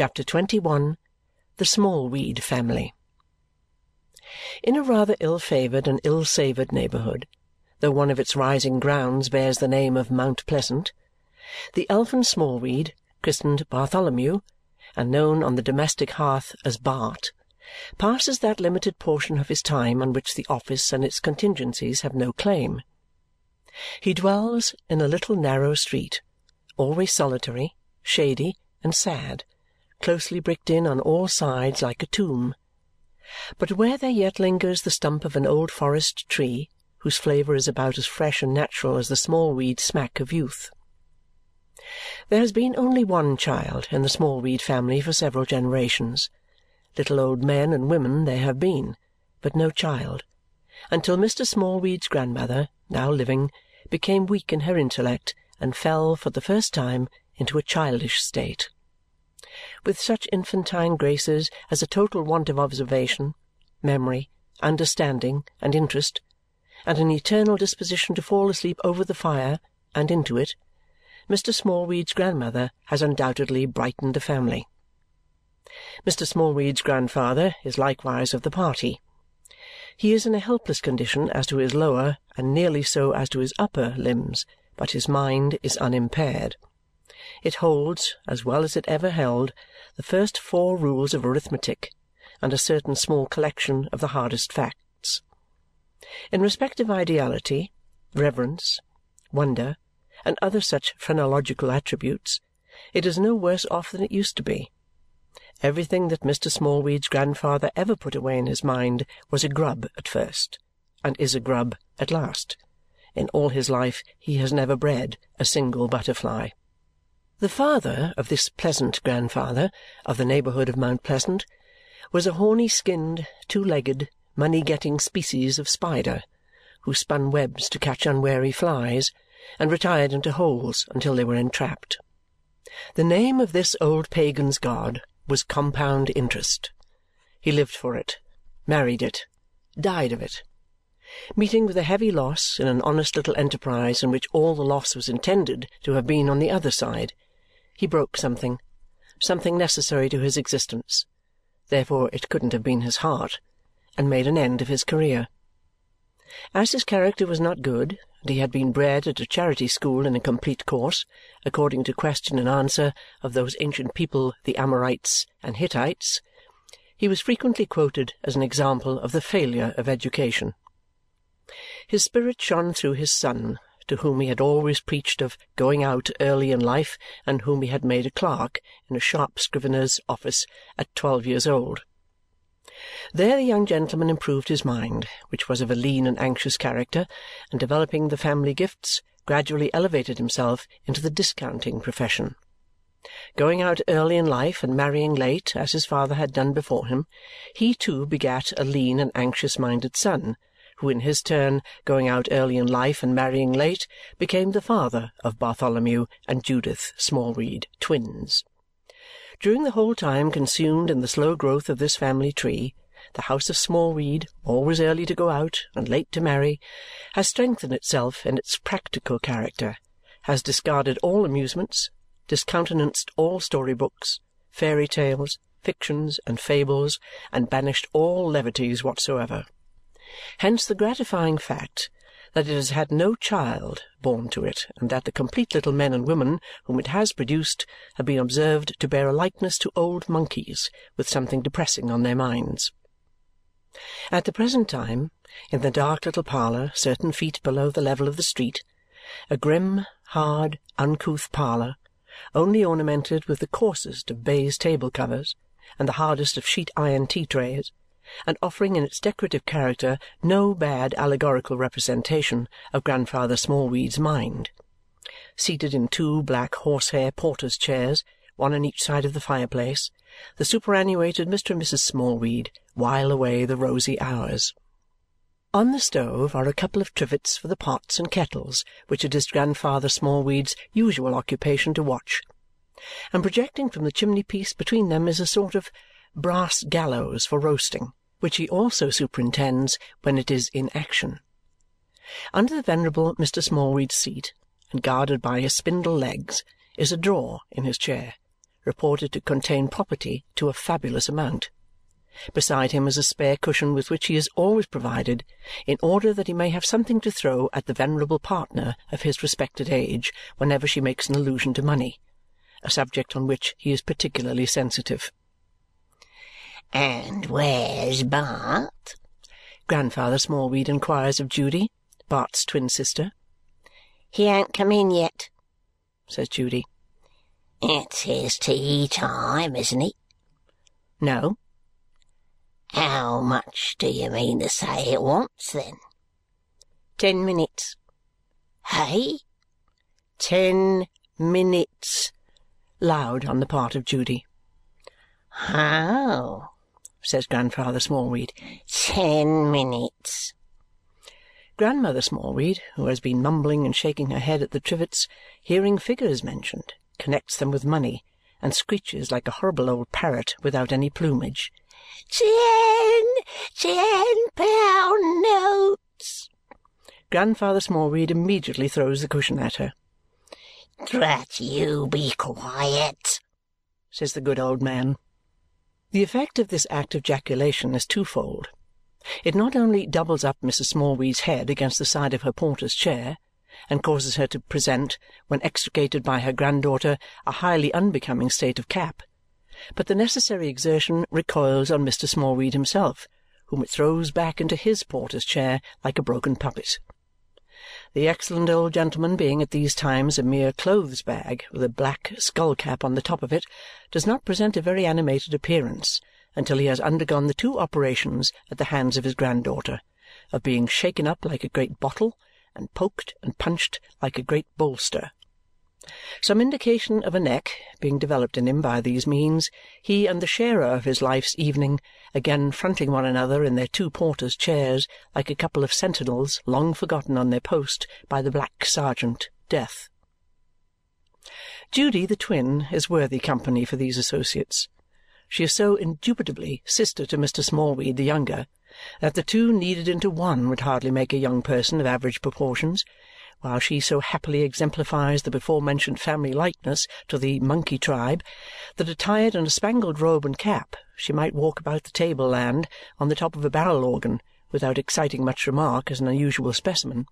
CHAPTER XXI The Smallweed Family In a rather ill-favoured and ill-savoured neighbourhood, though one of its rising grounds bears the name of Mount Pleasant, the elfin Smallweed, christened Bartholomew and known on the domestic hearth as Bart, passes that limited portion of his time on which the office and its contingencies have no claim. He dwells in a little narrow street, always solitary, shady, and sad, closely bricked in on all sides like a tomb. But where there yet lingers the stump of an old forest tree, whose flavour is about as fresh and natural as the Smallweed smack of youth. There has been only one child in the Smallweed family for several generations. Little old men and women there have been, but no child, until Mr. Smallweed's grandmother, now living, became weak in her intellect and fell, for the first time, into a childish state. With such infantine graces as a total want of observation, memory, understanding, and interest, and an eternal disposition to fall asleep over the fire and into it, Mr. Smallweed's grandmother has undoubtedly brightened the family. Mr. Smallweed's grandfather is likewise of the party. He is in a helpless condition as to his lower, and nearly so as to his upper, limbs, but his mind is unimpaired. It holds, as well as it ever held, the first four rules of arithmetic and a certain small collection of the hardest facts. In respect of ideality, reverence, wonder, and other such phrenological attributes, it is no worse off than it used to be. Everything that Mr. Smallweed's grandfather ever put away in his mind was a grub at first, and is a grub at last. In all his life he has never bred a single butterfly. The father of this pleasant grandfather of the neighbourhood of Mount Pleasant was a horny-skinned, two-legged, money-getting species of spider who spun webs to catch unwary flies and retired into holes until they were entrapped. The name of this old pagan's god was compound interest. He lived for it, married it, died of it. Meeting with a heavy loss in an honest little enterprise in which all the loss was intended to have been on the other side, he broke something, something necessary to his existence therefore it couldn't have been his heart, and made an end of his career. As his character was not good, and he had been bred at a charity school in a complete course, according to question and answer of those ancient people the Amorites and Hittites, he was frequently quoted as an example of the failure of education. His spirit shone through his son, to whom he had always preached of going out early in life and whom he had made a clerk in a sharp scrivener's office at twelve years old. There the young gentleman improved his mind, which was of a lean and anxious character, and developing the family gifts, gradually elevated himself into the discounting profession. Going out early in life and marrying late, as his father had done before him, he too begat a lean and anxious-minded son, who in his turn, going out early in life and marrying late, became the father of Bartholomew and Judith Smallweed, twins. During the whole time consumed in the slow growth of this family tree, the house of Smallweed, always early to go out and late to marry, has strengthened itself in its practical character, has discarded all amusements, discountenanced all story-books, fairy tales, fictions, and fables, and banished all levities whatsoever. Hence the gratifying fact that it has had no child born to it and that the complete little men and women whom it has produced have been observed to bear a likeness to old monkeys with something depressing on their minds. At the present time, in the dark little parlour certain feet below the level of the street, a grim, hard, uncouth parlour, only ornamented with the coarsest of baize table-covers and the hardest of sheet-iron tea-trays, and offering in its decorative character no bad allegorical representation of Grandfather Smallweed's mind. Seated in two black horsehair porter's chairs, one on each side of the fireplace, the superannuated Mr. and Mrs. Smallweed while away the rosy hours. On the stove are a couple of trivets for the pots and kettles which it is Grandfather Smallweed's usual occupation to watch, and projecting from the chimney-piece between them is a sort of brass gallows for roasting, which he also superintends when it is in action. Under the venerable Mr. Smallweed's seat, and guarded by his spindle legs, is a drawer in his chair, reported to contain property to a fabulous amount. Beside him is a spare cushion with which he is always provided in order that he may have something to throw at the venerable partner of his respected age whenever she makes an allusion to money, a subject on which he is particularly sensitive. "And where's Bart?" Grandfather Smallweed inquires of Judy, Bart's twin sister. "He ain't come in yet," says Judy. "It's his tea time, isn't it?" No. How much do you mean to say it wants, then? Ten minutes. Hey? Ten minutes. Loud on the part of Judy. Oh, says Grandfather Smallweed. Ten minutes. Grandmother Smallweed, who has been mumbling and shaking her head at the trivets, hearing figures mentioned, connects them with money and screeches like a horrible old parrot without any plumage. Ten, ten pound notes. Grandfather Smallweed immediately throws the cushion at her. Drat you, be quiet, says the good old man. The effect of this act of jaculation is twofold. It not only doubles up Mrs. Smallweed's head against the side of her porter's chair and causes her to present, when extricated by her granddaughter, a highly unbecoming state of cap, but the necessary exertion recoils on Mr. Smallweed himself, whom it throws back into his porter's chair like a broken puppet. The excellent old gentleman being at these times a mere clothes bag with a black skull cap on the top of it, does not present a very animated appearance until he has undergone the two operations at the hands of his granddaughter of being shaken up like a great bottle and poked and punched like a great bolster some indication of a neck being developed in him by these means, he and the sharer of his life's evening, again fronting one another in their two porters' chairs like a couple of sentinels long forgotten on their post by the black sergeant, Death. Judy the twin is worthy company for these associates. She is so indubitably sister to Mr. Smallweed the younger that the two kneaded into one would hardly make a young person of average proportions while she so happily exemplifies the before-mentioned family likeness to the monkey tribe that attired in a spangled robe and cap she might walk about the table-land on the top of a barrel-organ without exciting much remark as an unusual specimen.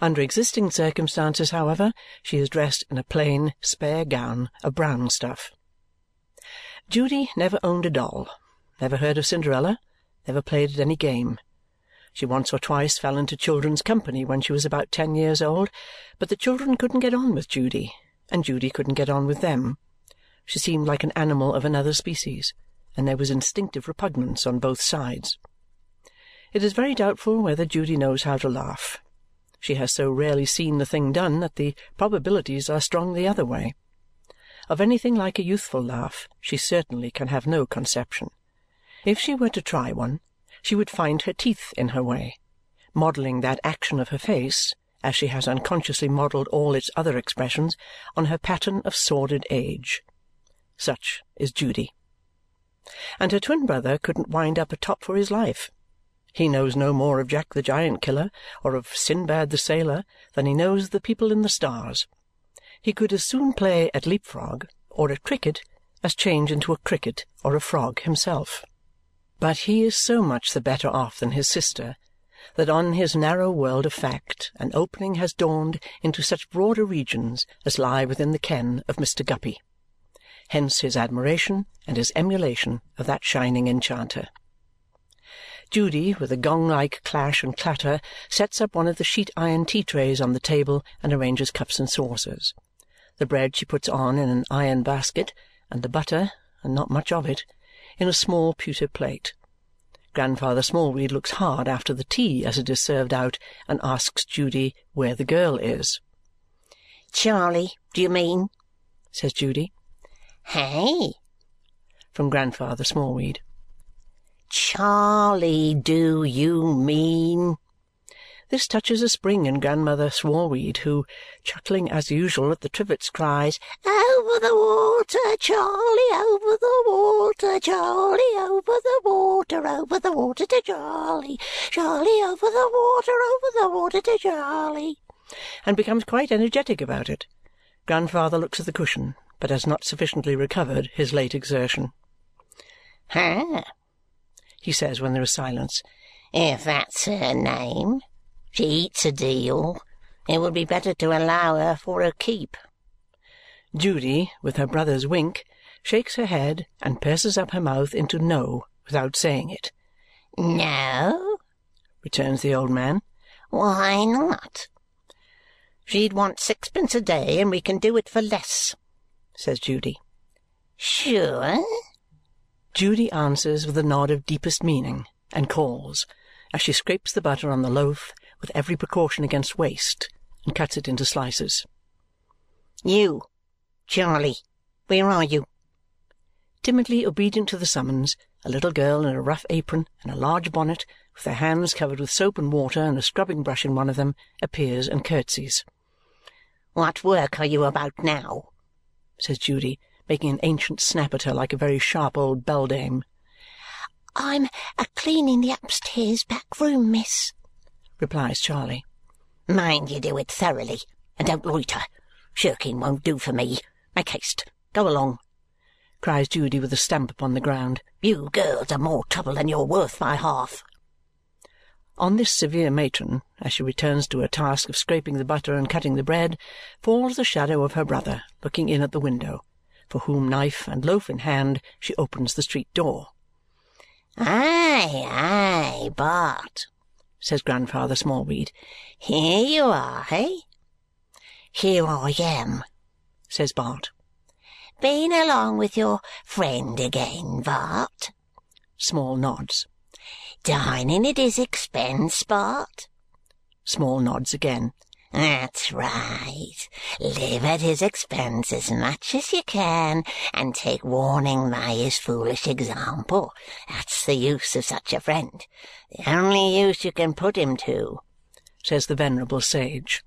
Under existing circumstances, however, she is dressed in a plain, spare gown of brown stuff. Judy never owned a doll, never heard of Cinderella, never played at any game. She once or twice fell into children's company when she was about ten years old, but the children couldn't get on with Judy, and Judy couldn't get on with them. She seemed like an animal of another species, and there was instinctive repugnance on both sides. It is very doubtful whether Judy knows how to laugh. She has so rarely seen the thing done that the probabilities are strong the other way. Of anything like a youthful laugh she certainly can have no conception. If she were to try one, she would find her teeth in her way, modelling that action of her face, as she has unconsciously modelled all its other expressions, on her pattern of sordid age. Such is Judy. And her twin brother couldn't wind up a top for his life. He knows no more of Jack the Giant Killer or of Sinbad the Sailor than he knows the people in the stars. He could as soon play at leap-frog or at cricket as change into a cricket or a frog himself. But he is so much the better off than his sister that on his narrow world of fact an opening has dawned into such broader regions as lie within the ken of Mr. Guppy. Hence his admiration and his emulation of that shining enchanter. Judy, with a gong-like clash and clatter, sets up one of the sheet-iron tea-trays on the table and arranges cups and saucers. The bread she puts on in an iron basket, and the butter, and not much of it, in a small pewter plate. Grandfather Smallweed looks hard after the tea as it is served out and asks Judy where the girl is. Charley, do you mean? says Judy. Hey? From Grandfather Smallweed. Charley, do you mean? This touches a spring in Grandmother Smallweed, who, chuckling as usual at the trivets, cries, Over the water, Charley, over the water, Charley, over the water, over the water to Charley, Charley, over the water, over the water to Charley, and becomes quite energetic about it. Grandfather looks at the cushion, but has not sufficiently recovered his late exertion. "Ha!" he says when there is silence. If that's her name. She eats a deal. It would be better to allow her for her keep. Judy, with her brother's wink, shakes her head and purses up her mouth into no without saying it. No? returns the old man. Why not? She'd want sixpence a day, and we can do it for less, says Judy. Sure? Judy answers with a nod of deepest meaning and calls, as she scrapes the butter on the loaf with every precaution against waste and cuts it into slices. You, Charley, where are you? Timidly obedient to the summons, a little girl in a rough apron and a large bonnet, with her hands covered with soap and water and a scrubbing brush in one of them, appears and curtsies. What work are you about now? says Judy, making an ancient snap at her like a very sharp old beldame. I'm a cleaning the upstairs back room, miss, replies Charley. Mind you do it thoroughly, and don't loiter. Shirking won't do for me. Make haste. Go along, cries Judy with a stamp upon the ground. You girls are more trouble than you're worth by half. On this severe matron, as she returns to her task of scraping the butter and cutting the bread, falls the shadow of her brother, looking in at the window, for whom, knife and loaf in hand, she opens the street door. Aye, aye, Bart, says Grandfather Smallweed. Here you are, eh? Here I am, says Bart. Been along with your friend again, Bart? Small nods. Dining at his expense, Bart? Small nods again. That's right. Live at his expense as much as you can, and take warning by his foolish example. That's the use of such a friend. The only use you can put him to, says the venerable sage.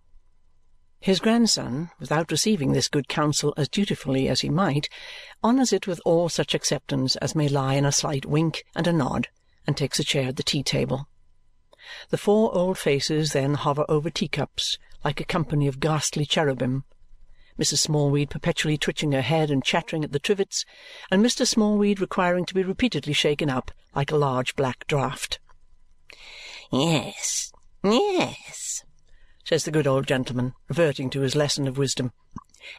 His grandson, without receiving this good counsel as dutifully as he might, honours it with all such acceptance as may lie in a slight wink and a nod, and takes a chair at the tea-table. The four old faces then hover over teacups like a company of ghastly cherubim, Mrs. Smallweed perpetually twitching her head and chattering at the trivets, and Mr. Smallweed requiring to be repeatedly shaken up like a large black draught. Yes, yes, says the good old gentleman, reverting to his lesson of wisdom.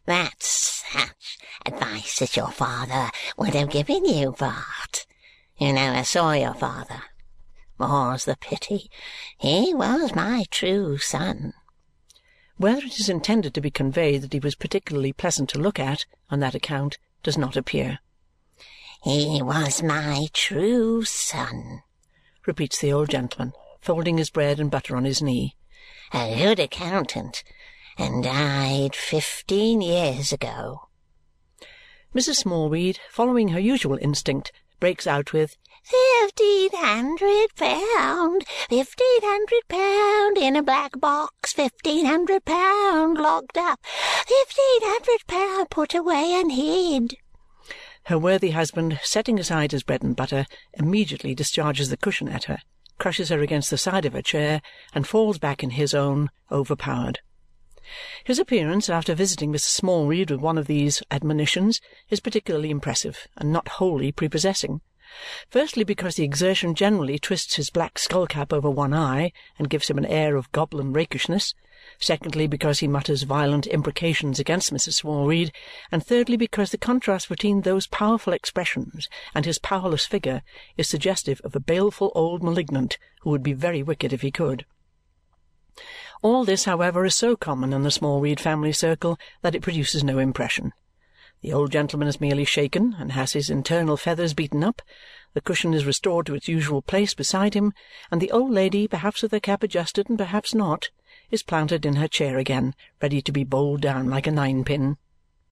That's such advice as your father would have given you, Bart. You never saw your father. More's the pity. He was my true son. Whether it is intended to be conveyed that he was particularly pleasant to look at on that account does not appear. He was my true son, repeats the old gentleman, folding his bread and butter on his knee a good accountant, and died fifteen years ago. Mrs. Smallweed, following her usual instinct, breaks out with, Fifteen hundred pound, fifteen hundred pound in a black box, fifteen hundred pound locked up, fifteen hundred pound put away and hid. Her worthy husband, setting aside his bread and butter, immediately discharges the cushion at her crushes her against the side of her chair, and falls back in his own, overpowered. His appearance, after visiting Mrs. Smallweed with one of these admonitions, is particularly impressive and not wholly prepossessing. Firstly, because the exertion generally twists his black skull-cap over one eye and gives him an air of goblin rakishness secondly, because he mutters violent imprecations against Mrs. Smallweed; and thirdly, because the contrast between those powerful expressions and his powerless figure is suggestive of a baleful old malignant who would be very wicked if he could. All this, however, is so common in the Smallweed family circle that it produces no impression. The old gentleman is merely shaken and has his internal feathers beaten up, the cushion is restored to its usual place beside him, and the old lady, perhaps with her cap adjusted and perhaps not, is planted in her chair again, ready to be bowled down like a ninepin.